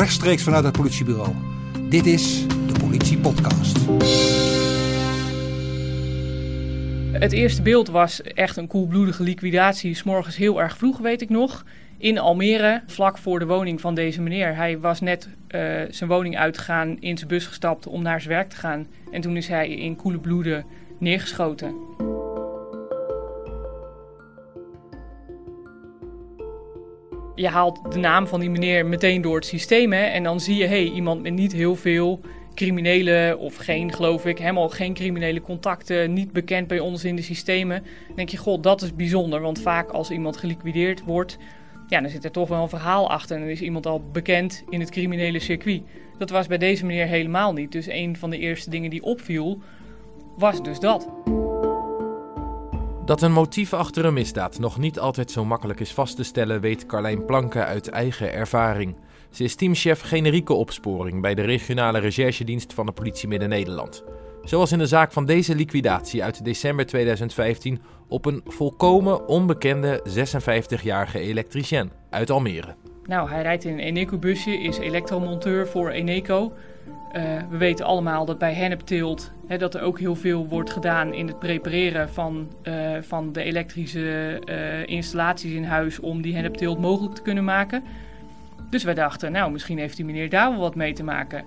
rechtstreeks vanuit het politiebureau. Dit is de Politie Podcast. Het eerste beeld was echt een koelbloedige liquidatie, s'morgens heel erg vroeg, weet ik nog. In Almere, vlak voor de woning van deze meneer. Hij was net uh, zijn woning uitgegaan, in zijn bus gestapt om naar zijn werk te gaan. En toen is hij in koele bloeden neergeschoten. Je haalt de naam van die meneer meteen door het systeem hè, en dan zie je hey, iemand met niet heel veel criminele of geen, geloof ik, helemaal geen criminele contacten, niet bekend bij ons in de systemen. Dan denk je, god, dat is bijzonder. Want vaak als iemand geliquideerd wordt, ja, dan zit er toch wel een verhaal achter. En dan is iemand al bekend in het criminele circuit. Dat was bij deze meneer helemaal niet. Dus een van de eerste dingen die opviel, was dus dat. Dat een motief achter een misdaad nog niet altijd zo makkelijk is vast te stellen, weet Carlijn Planken uit eigen ervaring. Ze is teamchef generieke opsporing bij de regionale recherchedienst van de politie Midden-Nederland. Zoals in de zaak van deze liquidatie uit december 2015 op een volkomen onbekende 56-jarige elektricien uit Almere. Nou, hij rijdt in een Eneco-busje, is elektromonteur voor Eneco. Uh, we weten allemaal dat bij hennepteelt hè, dat er ook heel veel wordt gedaan in het prepareren van, uh, van de elektrische uh, installaties in huis om die hennepteelt mogelijk te kunnen maken. Dus wij dachten, nou, misschien heeft die meneer daar wel wat mee te maken.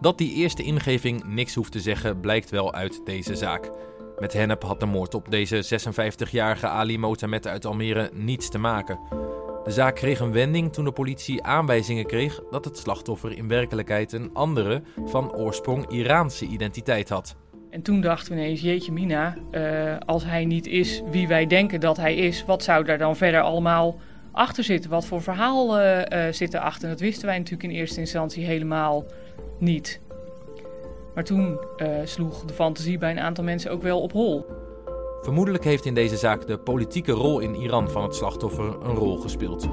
Dat die eerste ingeving niks hoeft te zeggen, blijkt wel uit deze zaak. Met hennep had de moord op deze 56-jarige Ali Motamed uit Almere niets te maken. De zaak kreeg een wending toen de politie aanwijzingen kreeg dat het slachtoffer in werkelijkheid een andere, van oorsprong Iraanse identiteit had. En toen dachten we ineens, jeetje mina, uh, als hij niet is wie wij denken dat hij is, wat zou daar dan verder allemaal achter zitten? Wat voor verhaal uh, uh, zit erachter? Dat wisten wij natuurlijk in eerste instantie helemaal niet. Maar toen sloeg de fantasie bij een aantal mensen ook wel op hol. Vermoedelijk heeft in deze zaak de politieke rol in Iran van het slachtoffer een rol gespeeld.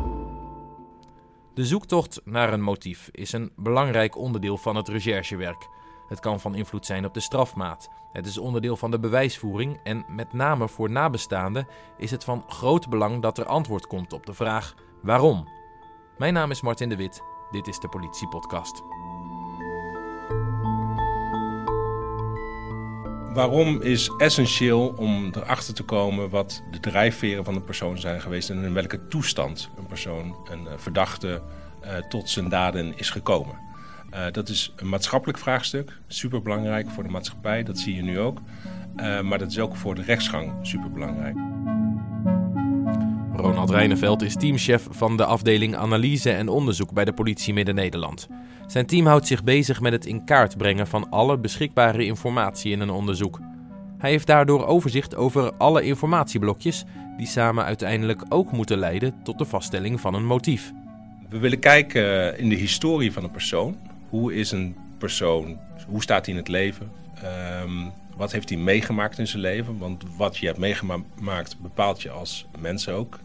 De zoektocht naar een motief is een belangrijk onderdeel van het recherchewerk. Het kan van invloed zijn op de strafmaat. Het is onderdeel van de bewijsvoering en met name voor nabestaanden is het van groot belang dat er antwoord komt op de vraag waarom. Mijn naam is Martin de Wit. Dit is de Politiepodcast. Waarom is essentieel om erachter te komen wat de drijfveren van een persoon zijn geweest en in welke toestand een persoon, een verdachte, uh, tot zijn daden is gekomen. Uh, dat is een maatschappelijk vraagstuk, superbelangrijk voor de maatschappij, dat zie je nu ook. Maar dat is ook voor de rechtsgang superbelangrijk. Ronald Rijneveld is teamchef van de afdeling Analyse en Onderzoek bij de politie Midden-Nederland. Zijn team houdt zich bezig met het in kaart brengen van alle beschikbare informatie in een onderzoek. Hij heeft daardoor overzicht over alle informatieblokjes die samen uiteindelijk ook moeten leiden tot de vaststelling van een motief. We willen kijken in de historie van een persoon. Hoe is een persoon, hoe staat hij in het leven? Um, wat heeft hij meegemaakt in zijn leven? Want wat je hebt meegemaakt bepaalt je als mens ook.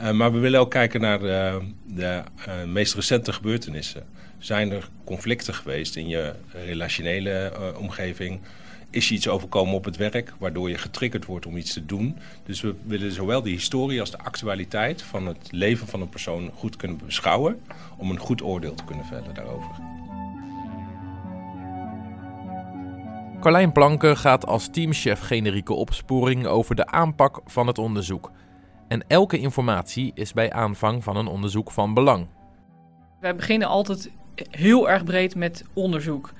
Uh, maar we willen ook kijken naar de, de uh, meest recente gebeurtenissen. Zijn er conflicten geweest in je relationele omgeving? Is je iets overkomen op het werk waardoor je getriggerd wordt om iets te doen? Dus we willen zowel de historie als de actualiteit van het leven van een persoon goed kunnen beschouwen... om een goed oordeel te kunnen vellen daarover. Carlijn Planken gaat als teamchef generieke opsporing over de aanpak van het onderzoek. En elke informatie is bij aanvang van een onderzoek van belang. Wij beginnen altijd heel erg breed met onderzoek.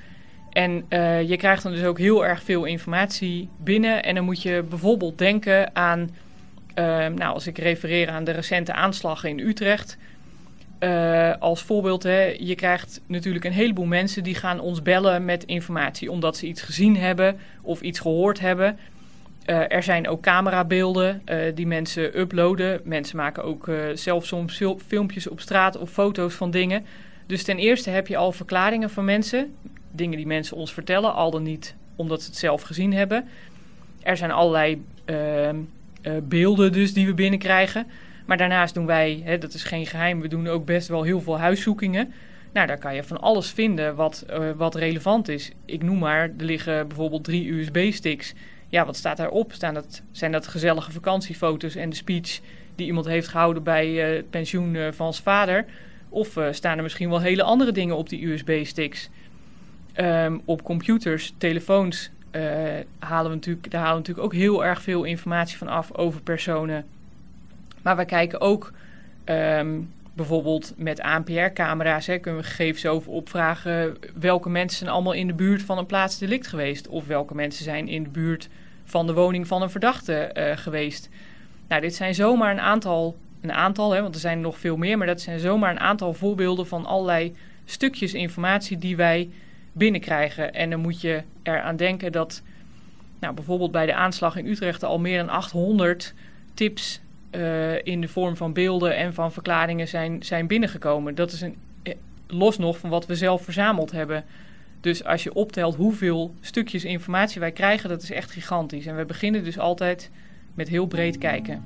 En uh, je krijgt dan dus ook heel erg veel informatie binnen. En dan moet je bijvoorbeeld denken aan, uh, nou, als ik refereer aan de recente aanslagen in Utrecht. Uh, als voorbeeld, hè, je krijgt natuurlijk een heleboel mensen die gaan ons bellen met informatie, omdat ze iets gezien hebben of iets gehoord hebben. Uh, er zijn ook camerabeelden uh, die mensen uploaden. Mensen maken ook zelf soms filmpjes op straat of foto's van dingen. Dus ten eerste heb je al verklaringen van mensen, dingen die mensen ons vertellen, al dan niet omdat ze het zelf gezien hebben. Er zijn allerlei ehm, beelden dus die we binnenkrijgen. Maar daarnaast doen wij, hè, dat is geen geheim, we doen ook best wel heel veel huiszoekingen. Nou, daar kan je van alles vinden wat, uh, wat relevant is. Ik noem maar, er liggen bijvoorbeeld drie USB-sticks. Ja, wat staat daarop? Staan dat, zijn dat gezellige vakantiefoto's en de speech die iemand heeft gehouden bij uh, het pensioen uh, van zijn vader? Of staan er misschien wel hele andere dingen op die USB-sticks? Ehm, op computers, telefoons halen we natuurlijk, daar halen we natuurlijk ook heel erg veel informatie van af over personen. Maar we kijken ook ehm, bijvoorbeeld met ANPR-camera's kunnen we gegevens over opvragen welke mensen zijn allemaal in de buurt van een plaatsdelict geweest. Of welke mensen zijn in de buurt van de woning van een verdachte uh, geweest. Nou, dit zijn zomaar een aantal, een aantal hè, want er zijn nog veel meer, maar dat zijn zomaar een aantal voorbeelden van allerlei stukjes informatie die wij binnenkrijgen. En dan moet je eraan denken dat nou, bijvoorbeeld bij de aanslag in Utrecht al meer dan 800 tips uh, in de vorm van beelden en van verklaringen zijn, zijn binnengekomen. Dat is een, eh, los nog van wat we zelf verzameld hebben. Dus als je optelt hoeveel stukjes informatie wij krijgen, dat is echt gigantisch. En we beginnen dus altijd met heel breed kijken.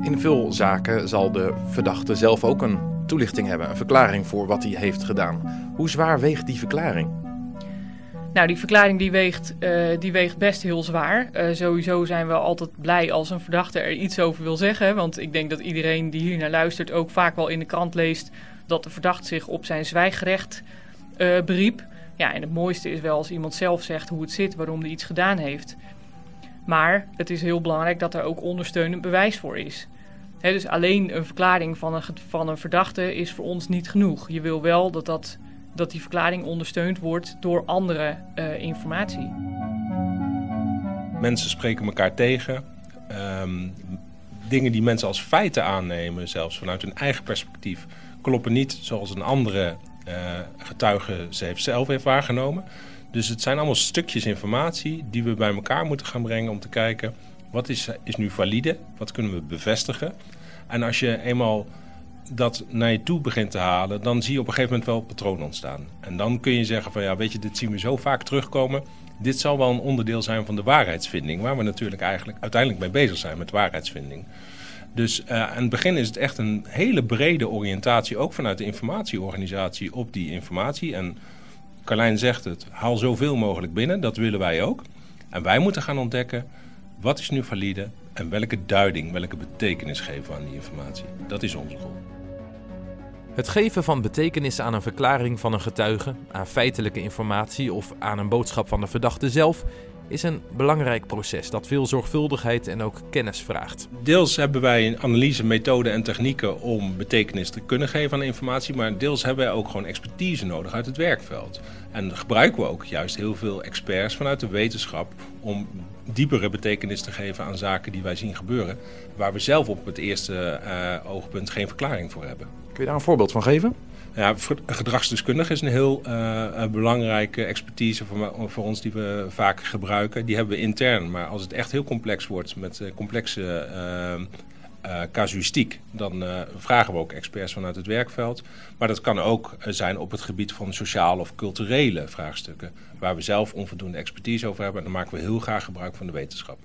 In veel zaken zal de verdachte zelf ook een toelichting hebben, een verklaring voor wat hij heeft gedaan. Hoe zwaar weegt die verklaring? Nou, die verklaring die weegt, uh, die weegt best heel zwaar. Uh, sowieso zijn we altijd blij als een verdachte er iets over wil zeggen. Want ik denk dat iedereen die hier naar luistert ook vaak wel in de krant leest dat de verdachte zich op zijn zwijgrecht uh, beriep. Ja, en het mooiste is wel als iemand zelf zegt hoe het zit, waarom hij iets gedaan heeft. Maar het is heel belangrijk dat er ook ondersteunend bewijs voor is. Dus alleen een verklaring van een, van een verdachte is voor ons niet genoeg. Je wil wel dat dat dat die verklaring ondersteund wordt door andere uh, informatie. Mensen spreken elkaar tegen. Um, dingen die mensen als feiten aannemen, zelfs vanuit hun eigen perspectief, kloppen niet zoals een andere uh, getuige ze heeft zelf heeft waargenomen. Dus het zijn allemaal stukjes informatie die we bij elkaar moeten gaan brengen om te kijken wat is, is nu valide, wat kunnen we bevestigen. En als je eenmaal dat naar je toe begint te halen, dan zie je op een gegeven moment wel patroon ontstaan. En dan kun je zeggen van ja, weet je, dit zien we zo vaak terugkomen. Dit zal wel een onderdeel zijn van de waarheidsvinding, waar we natuurlijk eigenlijk uiteindelijk mee bezig zijn met waarheidsvinding. Dus uh, aan het begin is het echt een hele brede oriëntatie, ook vanuit de informatieorganisatie, op die informatie. En Carlijn zegt het, haal zoveel mogelijk binnen, dat willen wij ook. En wij moeten gaan ontdekken, wat is nu valide en welke duiding, welke betekenis geven we aan die informatie. Dat is onze rol. Het geven van betekenis aan een verklaring van een getuige, aan feitelijke informatie of aan een boodschap van de verdachte zelf is een belangrijk proces dat veel zorgvuldigheid en ook kennis vraagt. Deels hebben wij een analyse, methoden en technieken om betekenis te kunnen geven aan informatie, maar deels hebben wij ook gewoon expertise nodig uit het werkveld. En gebruiken we ook juist heel veel experts vanuit de wetenschap om diepere betekenis te geven aan zaken die wij zien gebeuren, waar we zelf op het eerste uh, oogpunt geen verklaring voor hebben. Kun je daar een voorbeeld van geven? Ja, gedragsdeskundige is een heel uh, belangrijke expertise voor, voor, ons die we vaak gebruiken. Die hebben we intern, maar als het echt heel complex wordt met uh, complexe casuïstiek, dan vragen we ook experts vanuit het werkveld. Maar dat kan ook zijn op het gebied van sociale of culturele vraagstukken, waar we zelf onvoldoende expertise over hebben. En dan maken we heel graag gebruik van de wetenschap.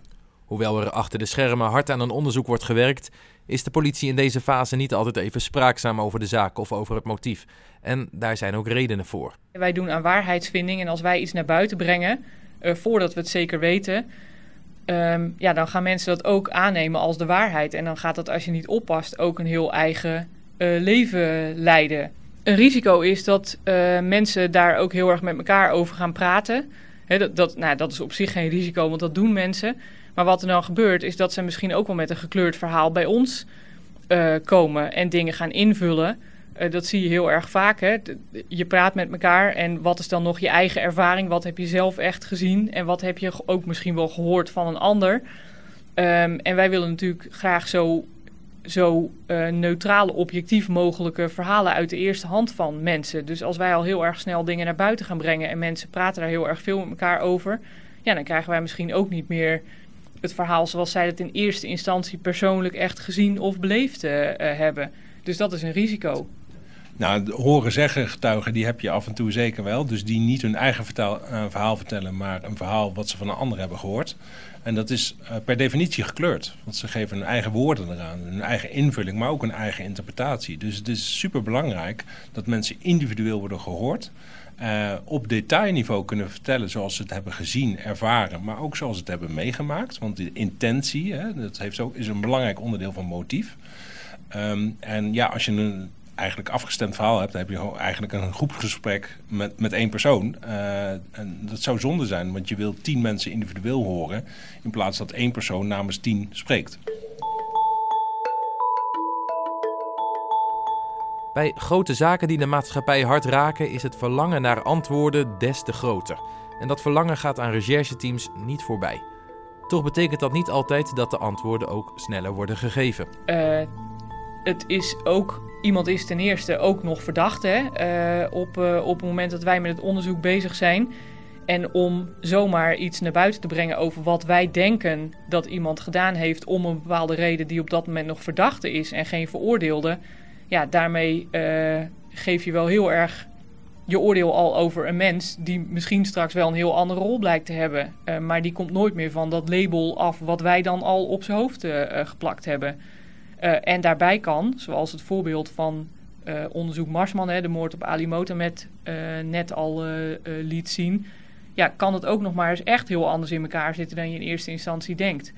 Hoewel er achter de schermen hard aan een onderzoek wordt gewerkt, is de politie in deze fase niet altijd even spraakzaam over de zaak of over het motief. En daar zijn ook redenen voor. Wij doen aan waarheidsvinding en als wij iets naar buiten brengen, uh, voordat we het zeker weten, um, ja, dan gaan mensen dat ook aannemen als de waarheid. En dan gaat dat, als je niet oppast, ook een heel eigen uh, leven leiden. Een risico is dat uh, mensen daar ook heel erg met elkaar over gaan praten. Dat, dat, nou, dat is op zich geen risico, want dat doen mensen. Maar wat er dan gebeurt, is dat ze misschien ook wel met een gekleurd verhaal bij ons uh, komen en dingen gaan invullen. Uh, dat zie je heel erg vaak. Hè? Je praat met elkaar en wat is dan nog je eigen ervaring? Wat heb je zelf echt gezien? En wat heb je ook misschien wel gehoord van een ander? Um, en wij willen natuurlijk graag zo, zo uh, neutrale, objectief mogelijke verhalen uit de eerste hand van mensen. Dus als wij al heel erg snel dingen naar buiten gaan brengen en mensen praten daar heel erg veel met elkaar over, ja, dan krijgen wij misschien ook niet meer het verhaal zoals zij het in eerste instantie persoonlijk echt gezien of beleefd uh, hebben. Dus dat is een risico. Nou, horen zeggen getuigen, die heb je af en toe zeker wel. Dus die niet hun eigen verhaal vertellen, maar een verhaal wat ze van een ander hebben gehoord. En dat is uh, per definitie gekleurd. Want ze geven hun eigen woorden eraan, hun eigen invulling, maar ook een eigen interpretatie. Dus het is super belangrijk dat mensen individueel worden gehoord. uh, op detailniveau kunnen vertellen zoals ze het hebben gezien, ervaren, maar ook zoals ze het hebben meegemaakt. Want de intentie, hè, dat heeft ook, is een belangrijk onderdeel van motief. Um, en ja, als je een eigenlijk afgestemd verhaal hebt, dan heb je eigenlijk een groepsgesprek met, met één persoon. Uh, en dat zou zonde zijn, want je wil tien mensen individueel horen, in plaats dat één persoon namens tien spreekt. Bij grote zaken die de maatschappij hard raken, is het verlangen naar antwoorden des te groter. En dat verlangen gaat aan rechercheteams niet voorbij. Toch betekent dat niet altijd dat de antwoorden ook sneller worden gegeven. Uh, het is ook, iemand is ten eerste ook nog verdacht hè, uh, op, uh, op het moment dat wij met het onderzoek bezig zijn. En om zomaar iets naar buiten te brengen over wat wij denken dat iemand gedaan heeft om een bepaalde reden die op dat moment nog verdachte is en geen veroordeelde ja, daarmee uh, geef je wel heel erg je oordeel al over een mens die misschien straks wel een heel andere rol blijkt te hebben. Maar die komt nooit meer van dat label af wat wij dan al op zijn hoofd geplakt hebben. En daarbij kan, zoals het voorbeeld van onderzoek Marsman, hè, de moord op Ali Motamed, net al liet zien, ja, kan het ook nog maar eens echt heel anders in elkaar zitten dan je in eerste instantie denkt.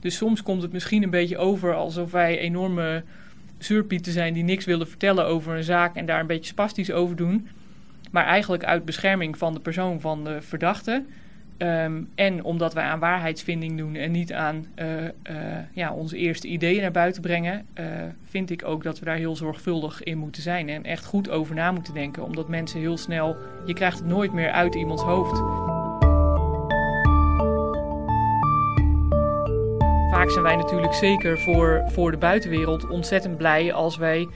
Dus soms komt het misschien een beetje over alsof wij enorme zuurpieten zijn die niks willen vertellen over een zaak en daar een beetje spastisch over doen. Maar eigenlijk uit bescherming van de persoon van de verdachte. Um, en omdat wij aan waarheidsvinding doen en niet aan uh, uh, ja, onze eerste ideeën naar buiten brengen, uh, vind ik ook dat we daar heel zorgvuldig in moeten zijn en echt goed over na moeten denken. Omdat mensen heel snel, je krijgt het nooit meer uit iemands hoofd. vaak zijn wij natuurlijk zeker voor, voor de buitenwereld ontzettend blij als wij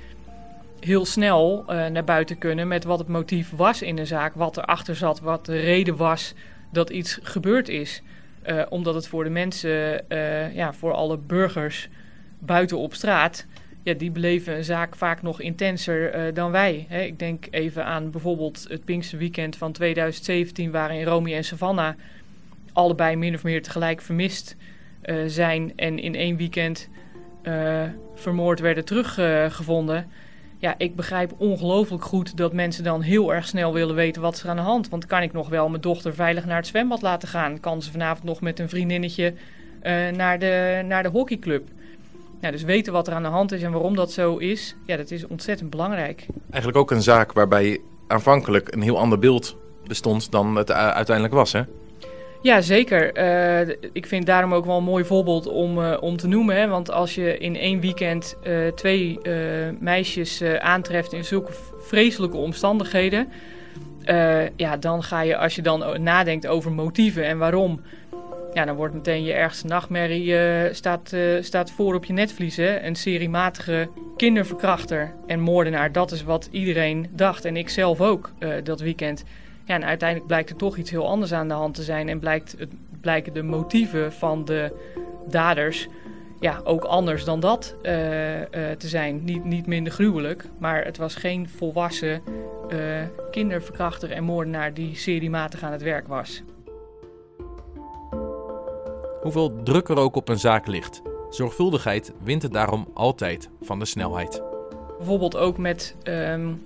heel snel naar buiten kunnen met wat het motief was in de zaak, wat erachter zat, wat de reden was dat iets gebeurd is. Uh, omdat het voor de mensen, uh, ja, voor alle burgers buiten op straat, ja, die beleven een zaak vaak nog intenser dan wij. Hè. Ik denk even aan bijvoorbeeld het Pinksterweekend van 2017, waarin Romy en Savannah allebei min of meer tegelijk vermist zijn en in één weekend vermoord werden teruggevonden. Ja, ik begrijp ongelooflijk goed dat mensen dan heel erg snel willen weten wat er aan de hand. Want kan ik nog wel mijn dochter veilig naar het zwembad laten gaan? Kan ze vanavond nog met een vriendinnetje naar, de, naar de hockeyclub? Ja, dus weten wat er aan de hand is en waarom dat zo is, ja, dat is ontzettend belangrijk. Eigenlijk ook een zaak waarbij aanvankelijk een heel ander beeld bestond dan het uiteindelijk was, hè? Ja, zeker. Uh, ik vind daarom ook wel een mooi voorbeeld om, uh, om te noemen. Want als je in één weekend uh, twee meisjes aantreft in zulke vreselijke omstandigheden... ja, dan ga je, als je dan nadenkt over motieven en waarom... Ja, dan wordt meteen je ergste nachtmerrie staat, staat voor op je netvlies. Hè? Een seriematige kinderverkrachter en moordenaar. Dat is wat iedereen dacht. En ik zelf ook dat weekend... Ja, en uiteindelijk blijkt er toch iets heel anders aan de hand te zijn. En blijkt het, blijken de motieven van de daders ja, ook anders dan dat uh, uh, te zijn. Niet, niet minder gruwelijk, maar het was geen volwassen uh, kinderverkrachter en moordenaar die seriematig aan het werk was. Hoeveel druk er ook op een zaak ligt, zorgvuldigheid wint het daarom altijd van de snelheid. Bijvoorbeeld ook met um,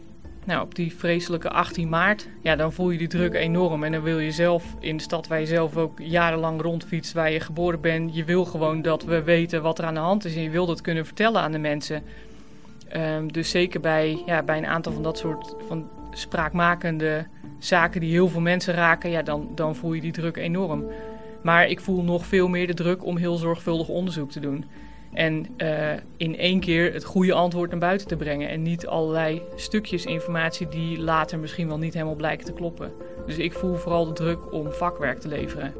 nou, op die vreselijke 18 maart, ja, dan voel je die druk enorm. En dan wil je zelf in de stad waar je zelf ook jarenlang rondfietst, waar je geboren bent, je wil gewoon dat we weten wat er aan de hand is. En je wil dat kunnen vertellen aan de mensen. Um, dus zeker bij, ja, bij een aantal van dat soort van spraakmakende zaken die heel veel mensen raken, ja, dan, dan voel je die druk enorm. Maar ik voel nog veel meer de druk om heel zorgvuldig onderzoek te doen. En uh, in één keer het goede antwoord naar buiten te brengen. En niet allerlei stukjes informatie die later misschien wel niet helemaal blijken te kloppen. Dus ik voel vooral de druk om vakwerk te leveren.